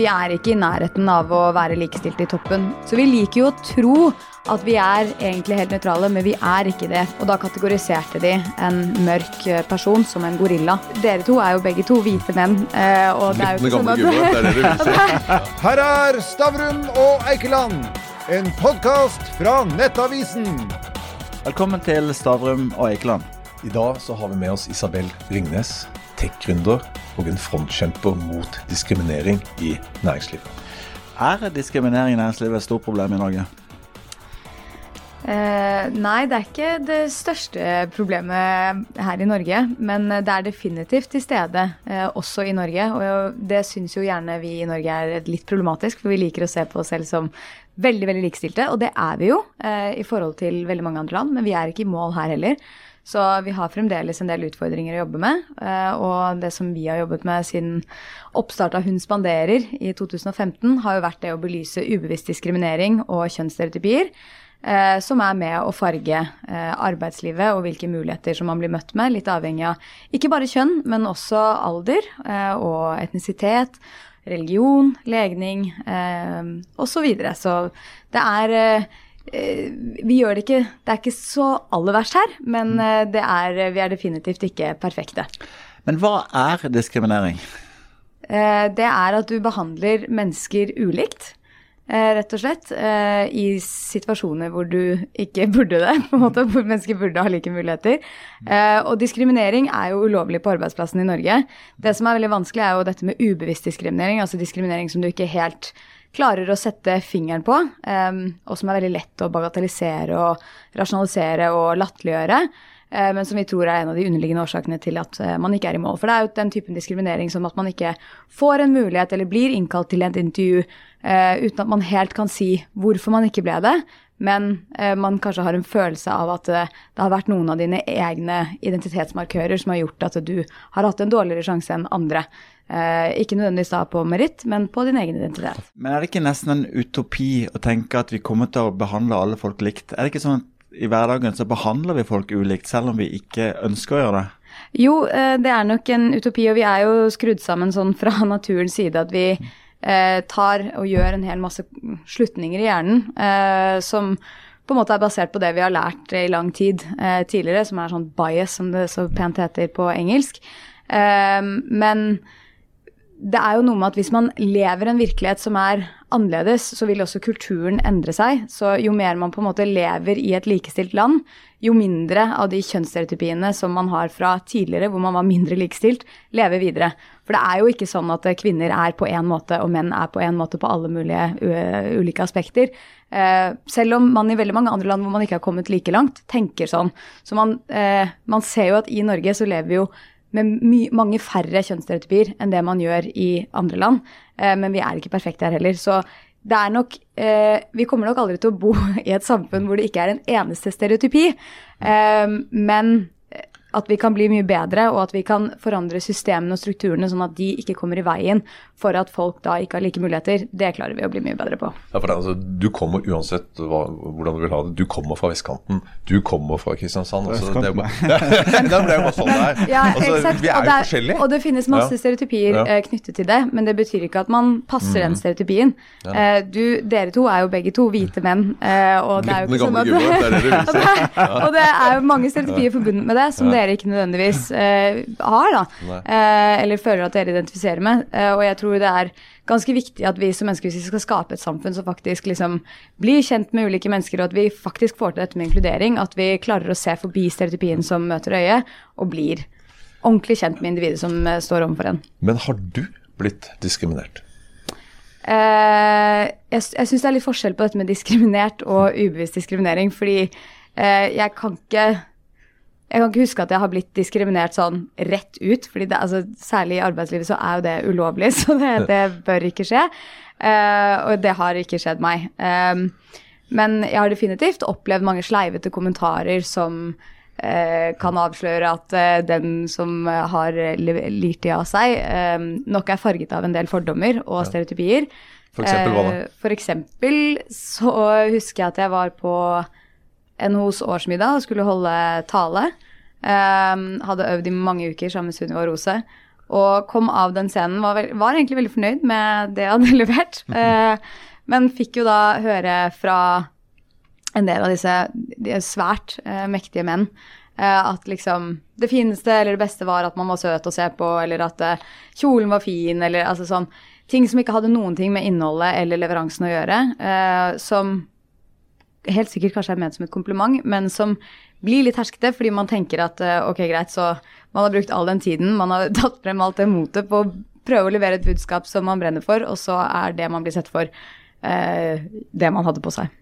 Vi er ikke i nærheten av å være likestilte i toppen. Så vi liker jo å tro at vi er egentlig helt nøytrale, men vi er ikke det. Og da kategoriserte de en mørk person som en gorilla. Dere to er jo begge to hvite menn. eh, Og det er jo ikke sånn at det er det vil. Her er Stavrum og Eikeland, en podkast fra Nettavisen. Velkommen til Stavrum og Eikeland. I dag så har vi med oss Isabel Ringnes, tech-gründer og en frontkjemper mot diskriminering i næringslivet. Er diskriminering i næringslivet et stort problem i Norge? Eh, nei, det er ikke det største problemet her i Norge. Men det er definitivt til stede, eh, også i Norge. Og det syns jo gjerne vi i Norge er litt problematisk, for vi liker å se på oss selv som veldig veldig likestilte. Og det er vi jo eh, i forhold til veldig mange andre land, men vi er ikke i mål her heller. Så vi har fremdeles en del utfordringer å jobbe med. Og det som vi har jobbet med siden oppstart av Hun spanderer i 2015, har jo vært det å belyse ubevisst diskriminering og kjønnsstereotypier. Eh, Som er med å farge eh, arbeidslivet og hvilke muligheter som man blir møtt med. Litt avhengig av ikke bare kjønn, men også alder eh, og etnisitet. Religion, legning osv. Så, videre. så det er vi gjør det ikke Det er ikke så aller verst her, men det er, vi er definitivt ikke perfekte. Men hva er diskriminering? Det er at du behandler mennesker ulikt, rett og slett. eh, I situasjoner hvor du ikke burde det, på en måte, hvor mennesker burde ha like muligheter. Eh, Og diskriminering er jo ulovlig på arbeidsplassen i Norge. Det som er veldig vanskelig, er jo dette med ubevisst diskriminering, altså diskriminering som du ikke helt klarer å sette fingeren på, eh, og som er veldig lett å bagatellisere og rasjonalisere og latterliggjøre. eh, Men som vi tror er en av de underliggende årsakene til at eh, man ikke er i mål. For det er jo den typen diskriminering som at man ikke får en mulighet eller blir innkalt til et intervju eh, uten at man helt kan si hvorfor man ikke ble det. Men uh, man kanskje har en følelse av at uh, det har vært noen av dine egne identitetsmarkører som har gjort at du har hatt en dårligere sjanse enn andre. Ikke nødvendigvis da på meritt, men på din egen identitet. Men er det ikke nesten en utopi å tenke at vi kommer til å behandle alle folk likt? Er det ikke sånn at i hverdagen så behandler vi folk ulikt, selv om vi ikke ønsker å gjøre det? Jo, det er nok en utopi, og vi er jo skrudd sammen sånn fra naturens side at vi eh, tar og gjør en hel masse slutninger i hjernen eh, som på en måte er basert på det vi har lært i lang tid eh, tidligere, som er sånn bias, som det så pent heter på engelsk. Eh, men det er jo noe med at hvis man lever en virkelighet som er annerledes, så vil også kulturen endre seg. Så jo mer man på en måte lever i et likestilt land, jo mindre av de kjønnsstereotypiene som man har fra tidligere, hvor man var mindre likestilt, lever videre. For det er jo ikke sånn at kvinner er på én måte og menn er på én måte på alle mulige uh, ulike aspekter. Eh, selv om man i veldig mange andre land hvor man ikke har kommet like langt, tenker sånn. Så man, eh, man ser jo at i Norge så lever vi jo med mange færre kjønnsstereotypier enn det man gjør i andre land. Eh, men vi er ikke perfekte her heller. Så det er nok eh, Vi kommer nok aldri til å bo i et samfunn hvor det ikke er en eneste stereotypi. Eh, men at vi kan bli mye bedre, og at vi kan forandre systemene og strukturene sånn at de ikke kommer i veien for at folk da ikke har like muligheter, det klarer vi å bli mye bedre på. Ja, for det, altså, Du kommer uansett hva, hvordan du vil ha det. Du kommer fra vestkanten, du kommer fra Kristiansand. Altså, det, er det er jo bare sånn det er. Ja, altså, vi er og, jo det forskjellige. og det finnes masse Ja. stereotypier Ja. eh, knyttet til det, men det betyr ikke at man passer den stereotypien. Eh, du, dere to er jo begge to hvite menn, eh, og det er jo ikke sånn at gubber, det er det og det er jo mange stereotypier forbundet med det, som dere ikke nødvendigvis eh, har, da. Eh, eller føler at dere identifiserer med. Eh, og jeg tror det er ganske viktig at vi som mennesker, hvis vi skal skape et samfunn som faktisk liksom blir kjent med ulike mennesker, og at vi faktisk får til dette med inkludering, at vi klarer å se forbi stereotypien som møter øyet, og blir ordentlig kjent med individet som eh, står overfor en. Men har du blitt diskriminert? Eh, jeg jeg syns det er litt forskjell på dette med diskriminert og ubevisst diskriminering. Fordi eh, jeg kan ikke jeg kan ikke huske at jeg har blitt diskriminert sånn rett ut. fordi det, altså, Særlig i arbeidslivet så er jo det ulovlig, så det, det bør ikke skje. Uh, og det har ikke skjedd meg. Um, men jeg har definitivt opplevd mange sleivete kommentarer som uh, kan avsløre at uh, den som har li- lirt de av seg, nok er farget av en del fordommer og stereotypier. For eksempel hva da? For eksempel så husker jeg at jeg var på NHOs årsmiddag og skulle holde tale. Um, hadde øvd i mange uker sammen med Sunniva Rose. Og kom av den scenen, var, vel- var egentlig veldig fornøyd med det jeg hadde levert. Uh, men fikk jo da høre fra en del av disse de svært uh, mektige menn uh, at liksom det fineste eller det beste var at man var søt å se på, eller at kjolen var fin, eller altså sånn Ting som ikke hadde noen ting med innholdet eller leveransen å gjøre. som helt sikkert kanskje er ment som et kompliment, men som blir litt herskete fordi man tenker at eh, ok, greit, så man har brukt all den tiden, man har tatt frem alt det motet på å prøve å levere et budskap som man brenner for, og så er det man blir sett for, eh, det man hadde på seg.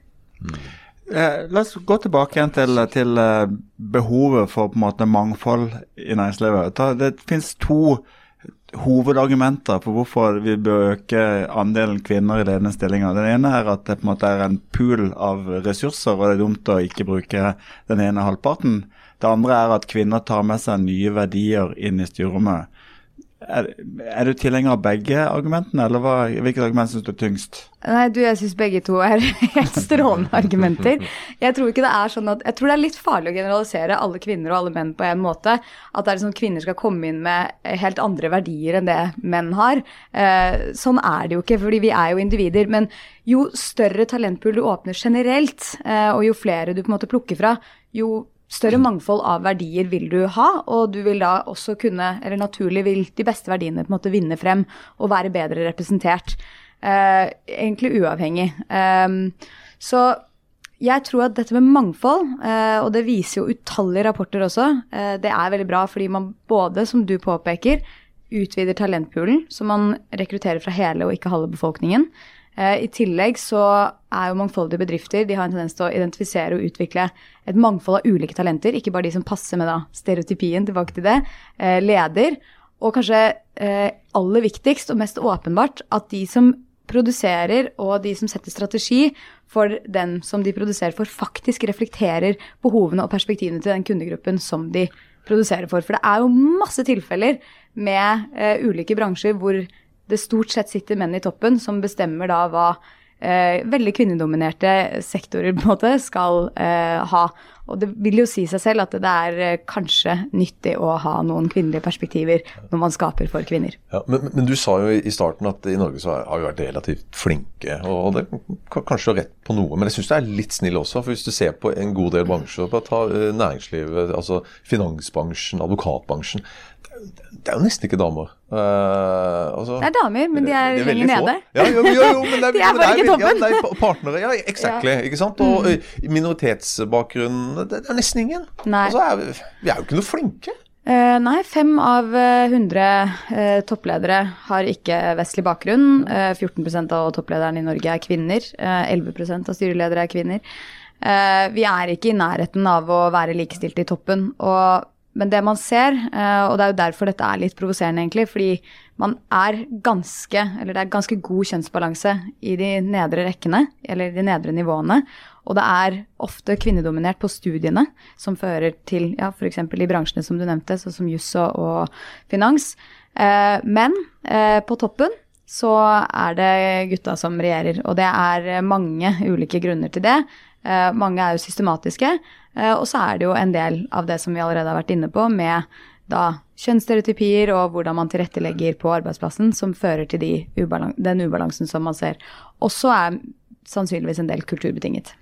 Eh, la oss gå tilbake igjen til, til eh, behovet for på en måte mangfold i næringslivet. Det finnes to hovedargumenter på hvorfor vi bør øke andelen kvinner i ledende stillinger. Det ene er at det på en måte er en pool av ressurser, og det er dumt å ikke bruke den ene halvparten. Det andre er at kvinner tar med seg nye verdier inn i styrerommet. Er, er du tilhenger av begge argumentene, eller hva, hvilket argument syns du er tyngst? Nei, du, jeg syns begge to er helt strålende argumenter. Jeg tror ikke det er sånn at, jeg tror det er litt farlig å generalisere alle kvinner og alle menn på en måte. At det er sånn kvinner skal komme inn med helt andre verdier enn det menn har. Eh, sånn er det jo ikke, fordi vi er jo individer. Men jo større talentpool du åpner generelt, eh, og jo flere du på en måte plukker fra, jo større mangfold av verdier vil du ha, og du vil da også kunne, eller naturlig vil de beste verdiene på en måte vinne frem og være bedre representert. Eh, egentlig uavhengig. Eh, så jeg tror at dette med mangfold, eh, og det viser jo utallige rapporter også, eh, det er veldig bra fordi man både, som du påpeker, utvider talentpoolen, så man rekrutterer fra hele og ikke halve befolkningen. Eh, I tillegg så er jo mangfoldige bedrifter de har en tendens til å identifisere og utvikle et mangfold av ulike talenter, ikke bare de som passer med da stereotypien, tilbake til det, eh, leder. Og kanskje eh, aller viktigst og mest åpenbart at de som produserer og de som setter strategi for den som de produserer for, faktisk reflekterer behovene og perspektivene til den kundegruppen som de produserer for. For det er jo masse tilfeller med ulike bransjer hvor det stort sett sitter menn i toppen som bestemmer da hva eh, veldig kvinnedominerte sektorer på en måte skal eh, ha. Og det vil jo si seg selv at det er eh, kanskje nyttig å ha noen kvinnelige perspektiver når man skaper for kvinner. Ja, men, men du sa jo i starten at i Norge så har vi vært relativt flinke. Og det er kanskje rett på noe, men jeg syns det er litt snill også. For hvis du ser på en god del bransjer, ta eh, næringslivet, altså finansbransjen, advokatbransjen. Det er jo nesten ikke damer. Uh, altså, Det er damer, men de er, lenger få. nede. Ja, jo, jo, jo, men det De er bare ikke toppen. Ja, det er pa- partnere, ja, exactly. Ikke sant? Og Mm. minoritetsbakgrunn, det, er nesten ingen. Altså, er vi, er jo ikke noe flinke. Uh, nei, fem av hundre 100 uh, toppledere har ikke vestlig bakgrunn. Eh, 14% av topplederne i Norge er kvinner. Eh, 11% av styreledere er kvinner. Eh, vi er ikke i nærheten av å være likestilte i toppen. Og, men det man ser, eh, og det er jo derfor dette er litt provoserende, egentlig, fordi man er ganske, eller det er ganske god kjønnsbalanse i de nedre rekkene, eller de nedre nivåene. Og det er ofte kvinnedominert på studiene, som fører til ja, f.eks. i bransjene som du nevnte, sånn som juss og finans. Eh, men eh, på toppen så er det gutta som regjerer, og det er mange ulike grunner til det. Eh, mange er jo systematiske, eh, og så er det jo en del av det som vi allerede har vært inne på, med da kjønnsstereotypier og hvordan man tilrettelegger på arbeidsplassen, som fører til de ubalan den ubalansen som man ser. Også er sannsynligvis en del kulturbetinget.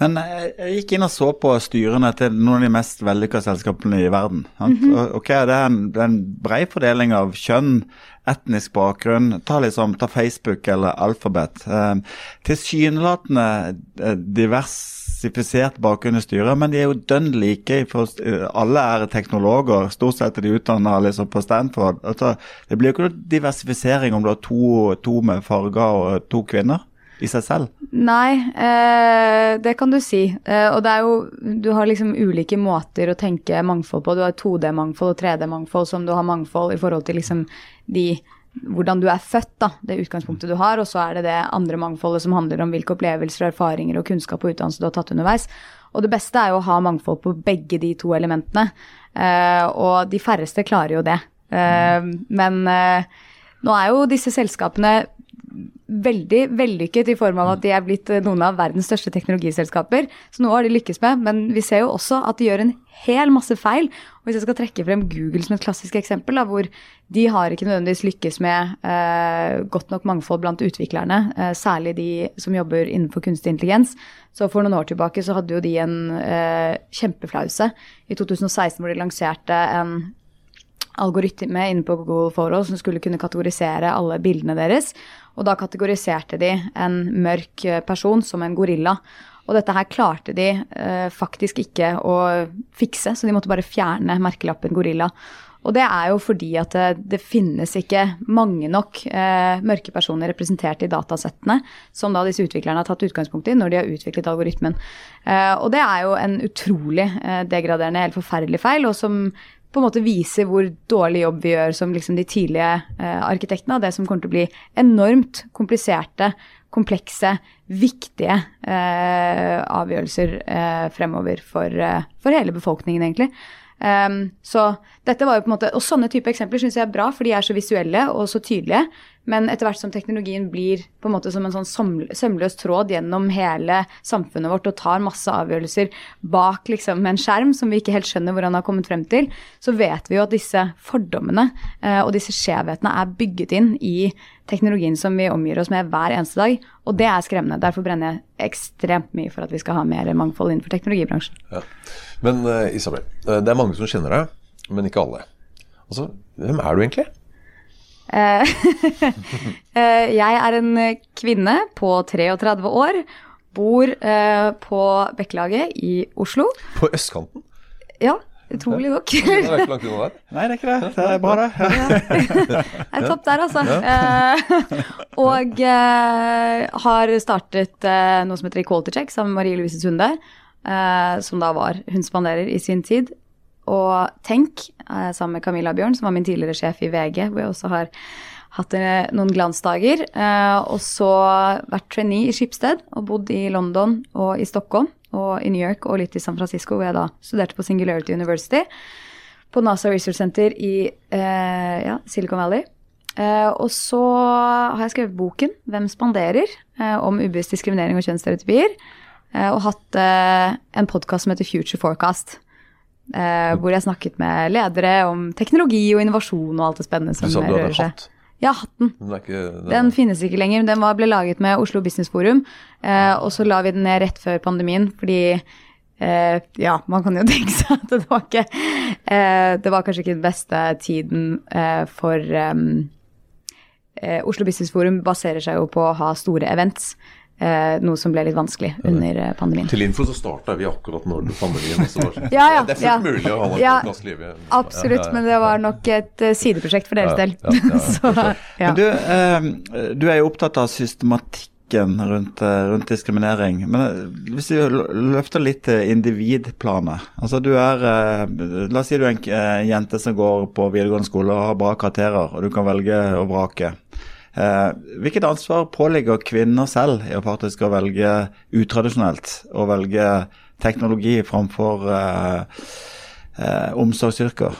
Men jeg, gikk inn og så på styrene til noen av de mest vellykka selskapene i verden. Mm -hmm. Ok, Det er en, en brei fordeling av kjønn, etnisk bakgrunn. Ta, liksom, ta Facebook eller Alphabet. Eh, Tilsynelatende eh, diversifisert bakgrunn i styret, men de er jo dønn like. For, eh, Alle er teknologer, stort sett er de utdanna liksom, på Stanford. Altså, det blir jo ikke noe diversifisering om du har to, to med farger og to kvinner i seg selv. Nei, eh, det kan du si. Eh, og det er jo Du har liksom ulike måter å tenke mangfold på. Du har 2D-mangfold og 3D-mangfold som du har mangfold i forhold til liksom de hvordan du er født, da, det utgangspunktet du har, og så er det det andre mangfoldet som handler om hvilke opplevelser, erfaringer og kunnskap og utdannelse du har tatt underveis. Og det beste er jo å ha mangfold på begge de to elementene, eh, og de færreste klarer jo det. Eh, men eh, nå er jo disse selskapene veldig vellykket i form av at de er blitt eh, noen av verdens største teknologiselskaper. Så noe har de lykkes med, men vi ser jo også at de gjør en hel masse feil. Og hvis jeg skal trekke frem Google som et klassisk eksempel, da, hvor de har ikke nødvendigvis lykkes med eh, godt nok mangfold blant utviklerne, eh, særlig de som jobber innenfor kunstig intelligens. Så for noen år tilbake så hadde jo de en eh, kjempeflause i 2016 hvor de lanserte en algoritme inne på Google Photos som skulle kunne kategorisere alle bildene deres. Og da kategoriserte de en mørk eh, person som en gorilla. Og dette her klarte de eh, faktisk ikke å fikse, så de måtte bare fjerne merkelappen gorilla. Og det er jo fordi at det, det finnes ikke mange nok eh, mørke personer representert i datasettene som da disse utviklerne har tatt utgangspunkt i når de har utviklet algoritmen. Eh, og det er jo en utrolig eh, degraderende, helt forferdelig feil, og som på en måte viser hvor dårlig jobb vi gjør som liksom de tidlige eh, arkitektene, det som kommer til å bli enormt kompliserte, komplekse, viktige eh, avgjørelser eh, fremover for, eh, for, hele befolkningen, egentlig. Um, så dette var jo på en måte, Og sånne type eksempler syns jeg er bra, for de er så visuelle og så tydelige. Men etter hvert som teknologien blir på en måte som en sånn sømløs tråd gjennom hele samfunnet vårt og tar masse avgjørelser bak liksom en skjerm som vi ikke helt skjønner hvor han har kommet frem til, så vet vi jo at disse fordommene uh, og disse skjevhetene er bygget inn i teknologien som vi omgir oss med hver eneste dag. Og det er skremmende. Derfor brenner jeg ekstremt mye for at vi skal ha mer mangfold innenfor teknologibransjen. Ja. Men uh, Isabel, uh, det er mange som kjenner deg, men ikke alle. Altså, hvem er du egentlig? jeg er en kvinne på 33 år. Bor på Bekkelaget i Oslo. På østkanten? Ja. Utrolig nok. det er ikke langt unna der. Nei, det er ikke det. Det er bra, det. det er topp der, altså. Ja. og uh, har startet uh, noe som heter Equality Check sammen med Marie Louise Sunde, uh, som da var Hun spanderer i sin tid. Og Tenk sammen med Camilla Bjørn, som var min tidligere sjef i VG, hvor jeg også har hatt noen glansdager. og så vært trainee i Skipsted og bodd i London og i Stockholm og i New York og litt i San Francisco, hvor jeg da studerte på Singularity University. På NASA Research Center i eh, ja, Silicon Valley. Eh, og så har jeg skrevet boken 'Hvem spanderer?' Eh, om ubevisst diskriminering og kjønnsstereotypier. Eh, og hatt eh, en podkast som heter Future Forecast. Hvor jeg snakket med ledere om teknologi og innovasjon og alt det spennende som rører seg. Ja, hatten. Den, ikke, den, den finnes ikke lenger. Den var, ble laget med Oslo Business Forum, eh, og så la vi den ned rett før pandemien fordi eh, ja, man kan jo tenke seg at det var ikke eh, Det var kanskje ikke den beste tiden eh, for eh, eh, Oslo Business Forum baserer seg jo på å ha store events. Eh, noe som ble litt vanskelig under eh, pandemien. Til info så starta vi akkurat når pandemien også var ja, ja, Det er fullt ja, mulig å ha et ja, liv Absolutt, men det var nok et uh, sideprosjekt for deres del. så, men du, eh, du er jo opptatt av systematikken rundt, rundt, diskriminering. Men hvis vi løfter litt til individplanet. Altså du er La oss si du er en jente som går på videregående skole og har bra karakterer, og du kan velge å vrake. Eh, hvilket ansvar påligger kvinner selv i å faktisk å velge utradisjonelt, og velge teknologi framfor eh, eh, omsorgsyrker?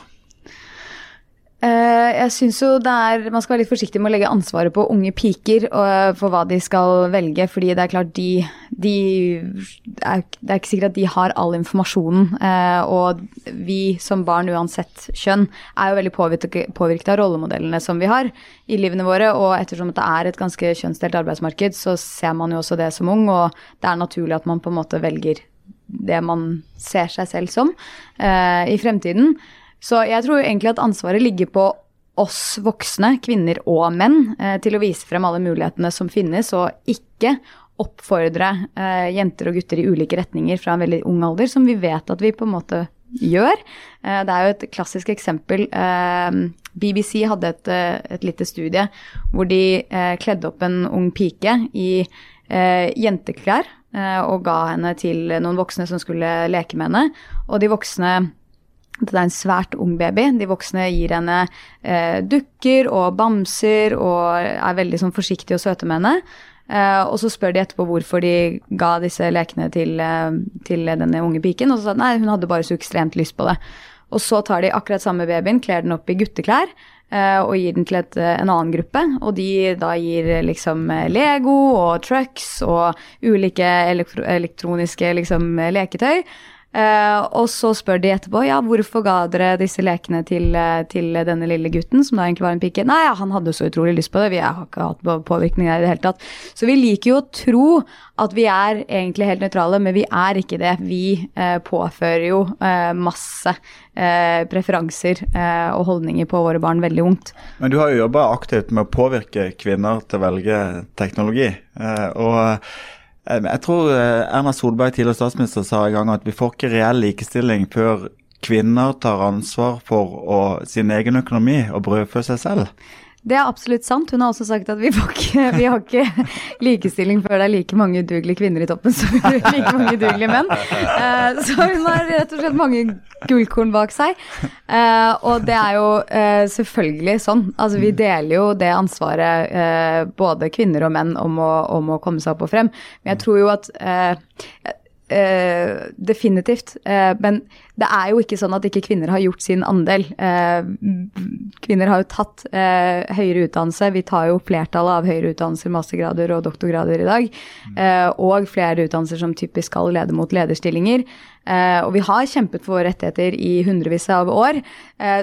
Eh, jeg syns jo det er Man skal være litt forsiktig med å legge ansvaret på unge piker eh, for hva de skal velge, fordi det er klart de, de Det er ikke sikkert at de har all informasjonen. Eh, og vi som barn, uansett kjønn, er jo veldig påvirket av rollemodellene som vi har i livene våre. Og ettersom det er et ganske kjønnsdelt arbeidsmarked, så ser man jo også det som ung, og det er naturlig at man på en måte velger det man ser seg selv som i fremtiden. Så jeg tror egentlig at ansvaret ligger på oss voksne, kvinner og menn, eh, til å vise frem alle mulighetene som finnes, og ikke oppfordre eh, jenter og gutter i ulike retninger fra en veldig ung alder, som vi vet at vi på en måte gjør. Eh, det er jo et klassisk eksempel. BBC hadde et, et lite studie hvor de kledde opp en ung pike i jenteklær og ga henne til noen voksne som skulle leke med henne. Og de voksne dette er en svært ung baby. De voksne gir henne eh, dukker og bamser og er veldig sånn, forsiktige og søte med henne. Eh, og så spør de etterpå hvorfor de ga disse lekene til, eh, til denne unge piken. Og så sa de nei, hun hadde bare så ekstremt lyst på det. Og så tar de akkurat samme babyen, kler den opp i gutteklær eh, og gir den til et, en annen gruppe. Og de da gir liksom Lego og trucks og ulike elektro elektroniske liksom leketøy. Uh, og så spør de etterpå ja, hvorfor ga dere disse lekene til, til, denne lille gutten, som da egentlig var en pike. Nei, ja, han hadde så utrolig lyst på det. Vi har ikke hatt påvirkning der i det hele tatt. Så vi liker jo å tro at vi er egentlig helt nøytrale, men vi er ikke det. Vi uh, påfører jo uh, masse preferanser og holdninger på våre barn veldig ungt. Men du har jo jobba aktivt med å påvirke kvinner til å velge teknologi. og jeg tror eh, Erna Solberg, tidligere statsminister, sa en gang at vi får ikke reell likestilling før kvinner tar ansvar for å, sin egen økonomi og brødfø seg selv. Det er absolutt sant. Hun har også sagt at vi, ikke, vi har ikke likestilling før det er like mange udugelige kvinner i toppen som like mange udugelige menn. Uh, så hun har rett og slett mange gullkorn bak seg. Uh, og det er jo uh, selvfølgelig sånn. Altså vi deler jo det ansvaret, både kvinner og menn, om å, om å, komme seg opp og frem. Men jeg tror jo at Uh, definitivt. Uh, men det er jo ikke sånn at ikke kvinner har gjort sin andel. Uh, kvinner har jo tatt høyere utdannelse. Vi tar jo flertallet av høyere utdannelser, mastergrader og doktorgrader i dag. og flere utdannelser som typisk skal lede mot lederstillinger. Og vi har kjempet for våre rettigheter i hundrevis av år.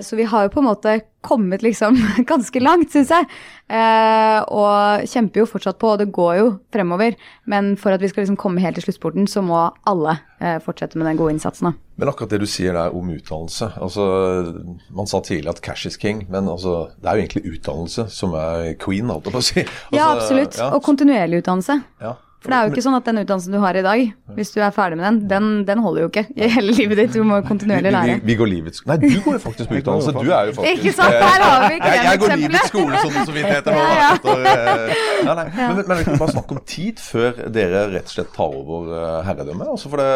så vi har jo på en måte kommet liksom ganske langt, syns jeg. Eh, og kjemper jo fortsatt på, og det går jo fremover. Men for at vi skal liksom komme helt til sluttsporten, så må alle eh, fortsette med den gode innsatsen. Da. Men akkurat det du sier der om utdannelse. altså Man sa tidlig at cash is king, men altså, det er jo egentlig utdannelse som er queen, holdt jeg på å si. Altså, ja, absolutt. Ja. Og kontinuerlig utdannelse. Ja. For det er jo ikke sånn at den utdannelsen du har i dag, hvis du er ferdig med den, den, den holder jo ikke i hele livet ditt. Du må kontinuerlig lære. Vi, vi, vi går livets Nei, du går jo faktisk på utdannelse. Du er jo faktisk Ikke sant, der har vi ikke jeg, jeg går livets skole, som det så vidt heter nå. Ja, uh, ja, nei. Men, men, men vi kan bare snakke om tid før dere rett og slett tar over uh, herredømmet. Altså for det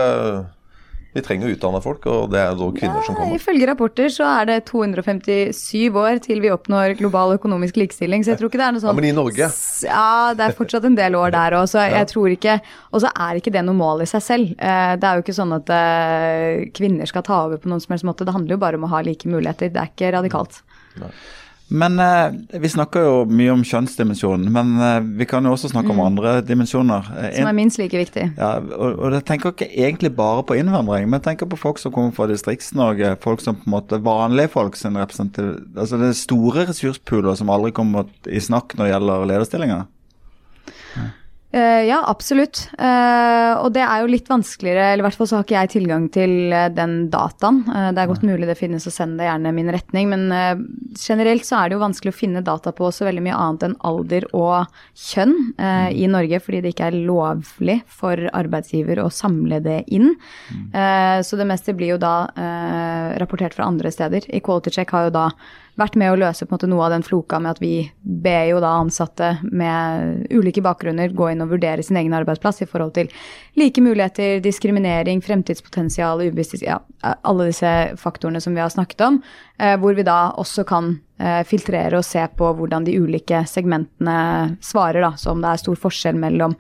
vi trenger å utdanne folk, og det er da kvinner ja, som kommer. Ifølge rapporter så er det 257 år til vi oppnår global økonomisk likestilling, så jeg tror ikke det er noe sånn Ja, Men i Norge? Ja, det er fortsatt en del år der òg, så jeg tror ikke Og så er ikke det noe mål i seg selv. Eh, det er jo ikke sånn at eh, kvinner skal ta over på noen som helst måte. Det handler jo bare om å ha like muligheter. Det er ikke radikalt. Nei. Men eh, vi snakker jo mye om kjønnsdimensjonen, men eh, vi kan jo også snakke mm. om andre dimensjoner. Eh, Som er minst like viktig. Ja, og, og jeg tenker ikke egentlig bare på innvandring, men jeg tenker på folk som kommer fra Distrikts-Norge. Folk som på en måte vanlige folk sin representativ... Altså det er store ressurspooler som aldri kommer i snakk når det gjelder lederstillinger. Uh, ja, absolutt. Uh, og det er jo litt vanskeligere, eller i hvert fall så har ikke jeg tilgang til uh, den dataen. det er godt mulig det finnes, og send det gjerne min retning. Men generelt så er det jo vanskelig å finne data på så veldig mye annet enn alder og kjønn mm. i Norge, fordi det ikke er lovlig for arbeidsgiver å samle det inn. Mm. så det meste blir jo da rapportert fra andre steder. Equality Check har jo da vært med å løse måte noe av den floka med at vi ber jo da ansatte med ulike bakgrunner gå inn og vurdere sin egen arbeidsplass i forhold til like muligheter, diskriminering, fremtidspotensial, ubevisst ja, alle disse faktorene som vi har snakket om. Eh, hvor vi da også kan eh, filtrere og se på hvordan de ulike segmentene svarer, da. Så om det er stor forskjell mellom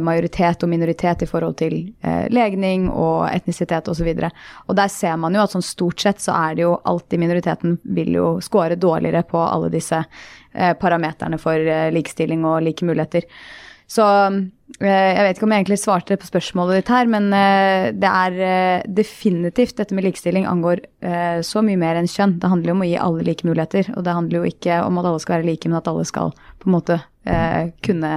majoritet og minoritet i forhold til eh, legning og etnisitet osv. Og, så og der ser man jo at sånn stort sett så er det jo alltid minoriteten vil jo score dårligere på alle disse eh, parameterne for eh, likestilling og like muligheter. Så eh, jeg vet ikke om jeg egentlig svarte på spørsmålet ditt her, men eh, det er definitivt dette med likestilling angår så mye mer enn kjønn. Det handler jo om å gi alle like muligheter, og det handler jo ikke om at alle skal være like, men at alle skal på en måte kunne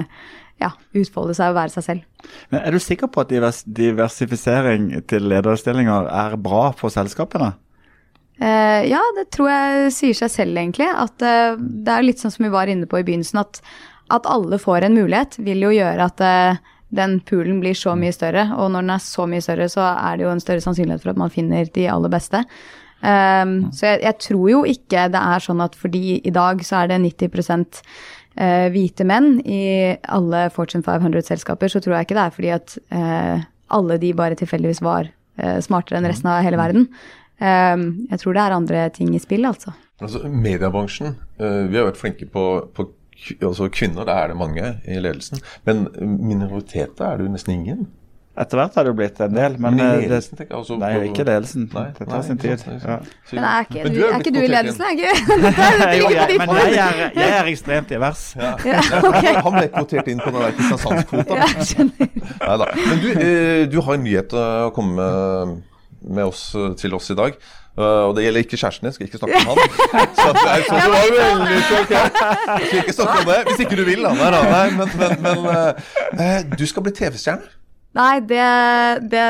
ja, utfolde seg og være seg selv. Men Er du sikker på at diversifisering til lederstillinger er bra for selskapene? Uh, ja, det tror jeg sier seg selv, egentlig. At uh, det er litt sånn som vi var inne på i begynnelsen, at, at alle får en mulighet, vil jo gjøre at uh, den poolen blir så mye større. Og når den er så mye større, så er det jo en større sannsynlighet for at man finner de aller beste. Um, så jeg, jeg, tror jo ikke det er sånn at fordi i dag så er det 90 eh, hvite menn i alle Fortune 500-selskaper, så tror jeg ikke det er fordi at eh, alle de bare tilfeldigvis var eh, smartere enn resten av hele verden. Ehm, jeg tror det er andre ting i spill, altså. Altså, Mediebransjen, eh, vi har vært flinke på, på altså kvinner, det er det mange i ledelsen. Men minoriteter er det jo nesten ingen. Etter hvert har det jo blitt en del, men Men eh, det, ledelsen, jeg. Altså, Nei, ikke ledelsen. Nei, det nei, tar sin tid. Ja. Men er ikke, Men du, er er ikke du i ledelsen? Er ikke? Jo, jeg, er men jeg er, jeg er ekstremt divers. Ja. Ja, okay. Han ble kvotert inn på den der Kristiansandskvota. Ja, jeg Men du, eh, du har en nyhet å komme med, med oss, til oss i dag. Uh, og det gjelder ikke kjæresten din, skal ikke snakke om han. Så det er sånn, det var veldig ok. Skal ikke snakke om det, hvis ikke du vil. Da. Nei, nei, men men, men uh, du skal bli TV-stjerne. Nei, det, det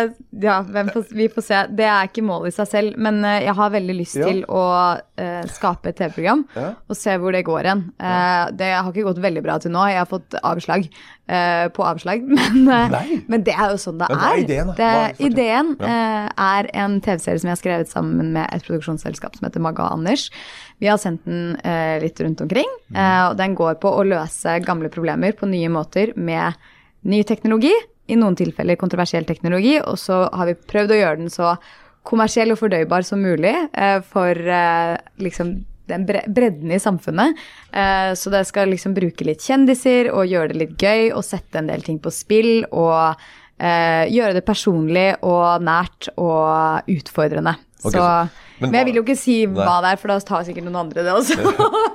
Ja, får, vi får se. Det er ikke målet i seg selv, men eh, jeg har veldig lyst Ja. til å uh, skape et TV-program Ja. og se hvor det går hen. Uh, det har ikke gått veldig bra til nå. Jeg har fått avslag uh, på avslag, men, men det er jo sånn det Men hva er er. ideen. Det, Hva er- ideen er en TV-serie som jeg har skrevet sammen med et produksjonsselskap som heter Maga Anders. Vi har sendt den litt rundt omkring, Mm. og den går på å løse gamle problemer på nye måter med ny teknologi, i noen tilfeller kontroversiell teknologi, og så har vi prøvd å gjøre den så kommersiell og fordøybar som mulig eh, for eh, liksom den bredden i samfunnet. Eh, så det skal liksom bruke litt kjendiser og gjøre det litt gøy og sette en del ting på spill og eh, gjøre det personlig og nært og utfordrende. Okay, så, men men, jeg vil jo ikke si Nei. hva det er, for da tar sikkert noen andre det også.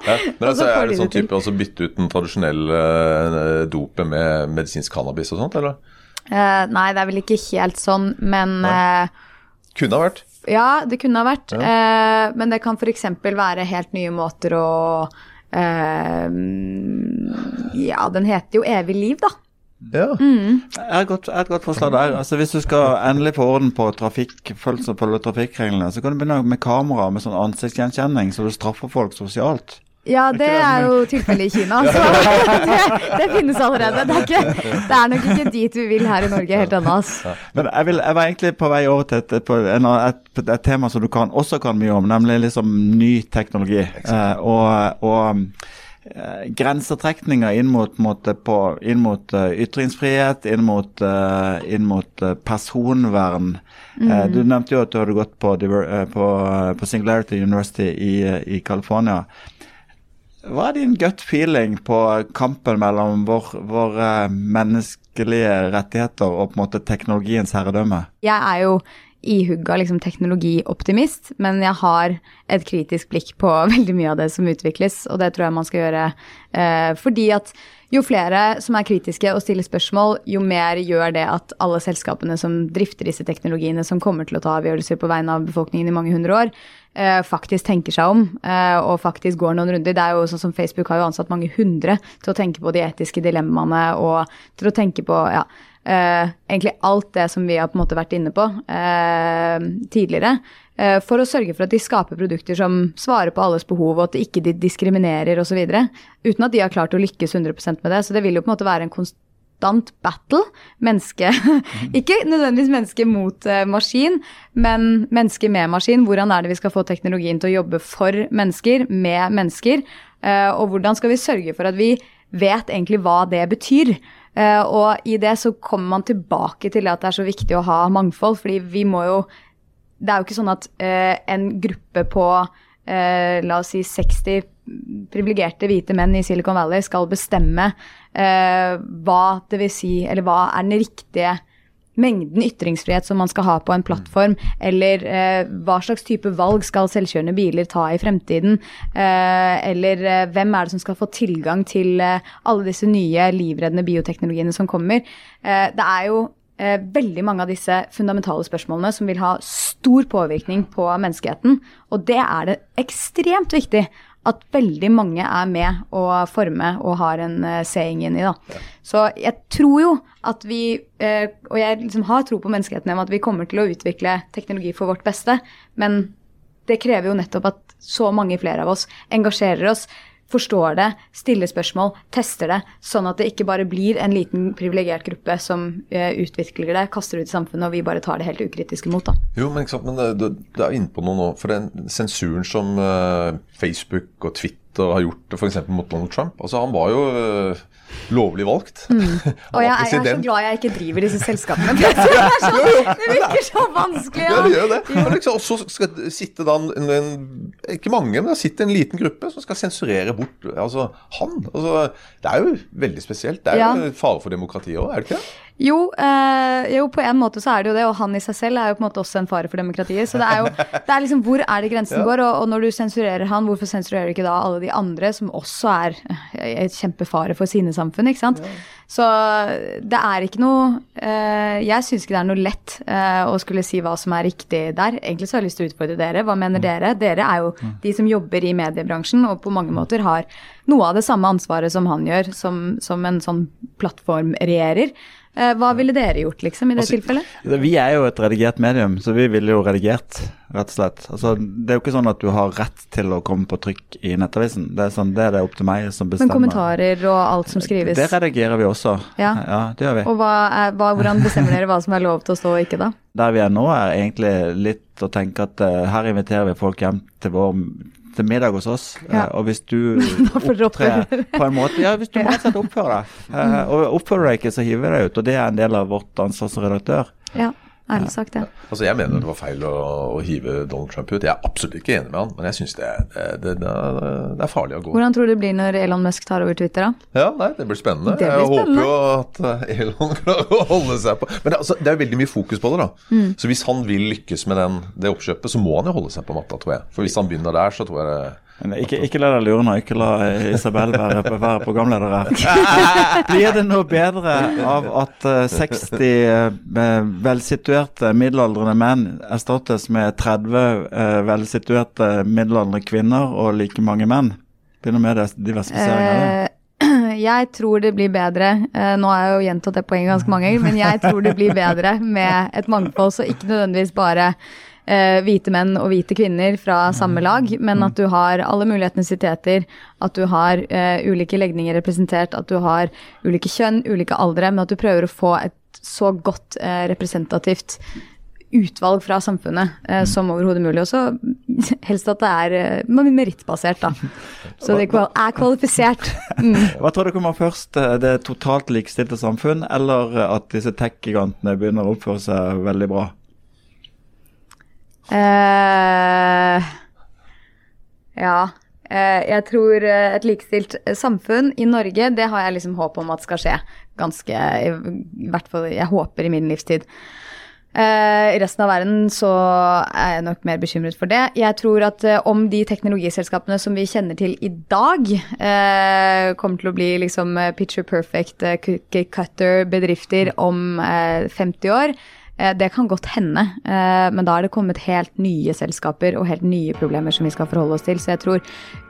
Ja, men altså, Er det sånn type altså bytte ut den tradisjonelle dopet med medisinsk cannabis og sånt, eller? Eh, nei, det er vel ikke helt sånn, men uh, Kunne ha vært. Ja, det kunne ha vært. Eh, men det kan f.eks. være helt nye måter å Ja, den heter jo Evig liv, da. Ja. Mm. Jeg har et godt, forslag der. Altså, hvis du skal endelig få orden på trafikk, følge som trafikkreglene, så kan du begynne med kamera med sånn ansiktsgjenkjenning, så du straffer folk sosialt. Ja, det er jo tilfellet i Kina. Så det, det finnes allerede. Det er, ikke, det er nok ikke dit vi vil her i Norge helt ennå. Men jeg, vil, jeg var egentlig på vei over til et, et, et, et tema som du kan, også kan mye om, nemlig liksom ny teknologi. Eh, og og eh, grensetrekninger inn mot, måte på, inn mot uh, ytringsfrihet, inn mot, uh, inn mot uh, personvern. Eh, du nevnte jo at du hadde gått på, på, på Singularity University i, i California. Hva er din gut feeling på kampen mellom vår, våre menneskelige rettigheter og på en måte teknologiens herredømme? Jeg er jo ihugga liksom, teknologioptimist, men jeg har et kritisk blikk på veldig mye av det som utvikles, og det tror jeg man skal gjøre eh, fordi at jo flere som er kritiske og stiller spørsmål, jo mer gjør det at alle selskapene som drifter disse teknologiene, som kommer til å ta avgjørelser på vegne av befolkningen i mange hundre år, faktisk tenker seg om eh, og faktisk går noen runder. Det er jo sånn som Facebook har jo ansatt mange hundre til å tenke på de etiske dilemmaene og til å tenke på ja, eh, egentlig alt det som vi har på en måte vært inne på eh, tidligere. eh, for å sørge for at de skaper produkter som svarer på alles behov, og at de ikke diskriminerer osv. Uten at de har klart å lykkes 100% med det. Så det vil jo på en måte være en konstant battle. Menneske Ikke nødvendigvis menneske mot eh, maskin, men menneske med maskin. Hvordan er det vi skal få teknologien til å jobbe for mennesker, med mennesker? eh, og hvordan skal vi sørge for at vi vet egentlig hva det betyr? Eh, og i det så kommer man tilbake til at det er så viktig å ha mangfold, fordi vi må jo Det er jo ikke sånn at en gruppe på la oss si 60 privilegerte hvite menn i Silicon Valley skal bestemme eh, hva det vil si, eller hva er den riktige mengden ytringsfrihet som man skal ha på en plattform, eller eh, hva slags type valg skal selvkjørende biler ta i fremtiden, eh, eller eh, hvem er det som skal få tilgang til eh, alle disse nye livreddende bioteknologiene som kommer. Eh, det er jo eh, veldig mange av disse fundamentale spørsmålene som vil ha stor påvirkning på menneskeheten, og det er det ekstremt viktig at veldig mange er med å forme og har en uh, seing inni. Da. Så jeg tror jo at vi, uh, og jeg liksom har tro på menneskeheten at vi kommer til å utvikle teknologi for vårt beste, men det krever jo nettopp at så mange flere av oss engasjerer oss, forstår det, stiller spørsmål, tester det, sånn at det ikke bare blir en liten privilegert gruppe som eh, utvikler det, kaster det ut i samfunnet, og vi bare tar det helt ukritiske imot. da. Jo, men sant, men det, det, er inne på noe nå. For den sensuren som eh, Facebook og Twitter har gjort f.eks. mot Donald Trump altså Han var jo eh, lovlig valgt. Mm. Og jeg, jeg er så glad jeg ikke driver disse selskapene. Det, er så, det virker så vanskelig. Ja, det gjør det. Og liksom, så skal det sitte da en, en, Ikke mange, men det sitter en liten gruppe som skal sensurere bort altså, han. Altså, det er jo veldig spesielt. Det er Ja. jo fare for demokratiet òg, er det ikke det? Jo, eh, jo, på en måte så er det jo det, og han i seg selv er jo på en måte også en fare for demokratiet. Så det er jo det er liksom hvor er det grensen Ja. går, og, og når du sensurerer han, hvorfor sensurerer du ikke da alle de andre som også er eh, et kjempefare for sine samfunn, ikke sant? Så det er ikke noe eh, Jeg syns ikke det er noe lett eh, å skulle si hva som er riktig der. Egentlig så har jeg lyst til å utfordre dere. Hva mener dere? Dere er jo de som jobber i mediebransjen og på mange måter har noe av det samme ansvaret som han gjør, som, som en sånn plattformregjerer. Eh, hva ville dere gjort, liksom, i det Altså, tilfellet? Vi er jo et redigert medium, så vi ville jo redigert, rett og slett. Altså, det er jo ikke sånn at du har rett til å komme på trykk i Nettavisen. Det er, sånn, det, er det opp til meg som bestemmer. Men kommentarer og alt som skrives. Det redigerer vi også. Ja. det gjør vi. Og hva er, hva, hvordan bestemmer dere hva som er lov til å stå og ikke, da? Der vi er nå, er egentlig litt å tenke at uh, her inviterer vi folk hjem til vår til middag hos oss. Ja. eh, og hvis du opptrer på en måte Ja, hvis du rett og slett oppfører deg. Eh, og oppfører deg ikke, så hiver vi deg ut. Og det er en del av vårt ansvar som redaktør. Ja, ærlig sagt, ja. Altså Jeg mener det var feil å, å hive Donald Trump ut. Jeg er absolutt ikke enig med han, men jeg syns det, det, det, det, er- farlig å gå. Hvordan tror du det blir når Elon Musk tar over Twitter, da? Ja, nei, Det blir spennende. Blir jeg spennende. håper jo at eh, Elon klarer å holde seg på Men altså, det er veldig mye fokus på det. da. Mm. Så hvis han vil lykkes med den, det oppkjøpet, så må han jo holde seg på matta, tror jeg. For hvis han begynner der, så tror jeg det ikke, ikke la deg lure nå. Ikke la Isabel være, være programleder her. Blir det noe bedre av at eh, 60 eh, velsituerte middelaldrende menn erstattes med 30 eh, velsituerte middelaldrende kvinner og like mange menn? Blir det noe med det diversifisering av det? Eh, jeg tror det blir bedre. Eh, nå har jeg jo gjentatt det poenget ganske mange ganger, men jeg tror det blir bedre med et mangfold, så ikke nødvendigvis bare eh, hvite menn og hvite kvinner fra samme lag, men at du har alle mulige etnisiteter, at du har eh, ulike legninger representert, at du har ulike kjønn, ulike aldre, men at du prøver å få et så godt eh, representativt utvalg fra samfunnet eh, som overhodet mulig. Og så helst at det er eh, merittbasert, da. Så det er kvalifisert. Mm. Hva tror du kommer først? eh, Det totalt likestilte samfunn, eller at disse tech-gigantene begynner å oppføre seg veldig bra? Eh, ja. Eh, jeg tror eh, et likestilt eh, samfunn i Norge, det har jeg liksom håp om at skal skje. Ganske I, hvert fall jeg håper i min livstid. Eh, I resten av verden så er jeg nok mer bekymret for det. Jeg tror at om de teknologiselskapene som vi kjenner til i dag, eh, kommer til å bli liksom picture perfect, cookie cutter bedrifter om eh, 50 år, det kan godt hende. Eh, men da er det kommet helt nye selskaper og helt nye problemer som vi skal forholde oss til. Så jeg tror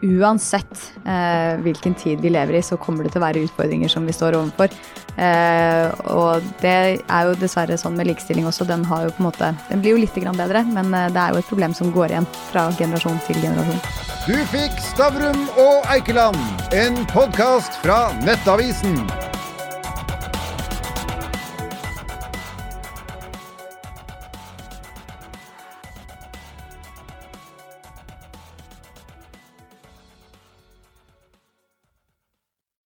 uansett eh, hvilken tid vi lever i, så kommer det til å være utfordringer som vi står overfor. Eh, og det er jo dessverre sånn med likestilling også. Den, har jo på en måte, den blir jo litt bedre, men eh, det er jo et problem som går igjen fra generasjon til generasjon. Du fikk Stavrum og Eikeland, en podkast fra Nettavisen.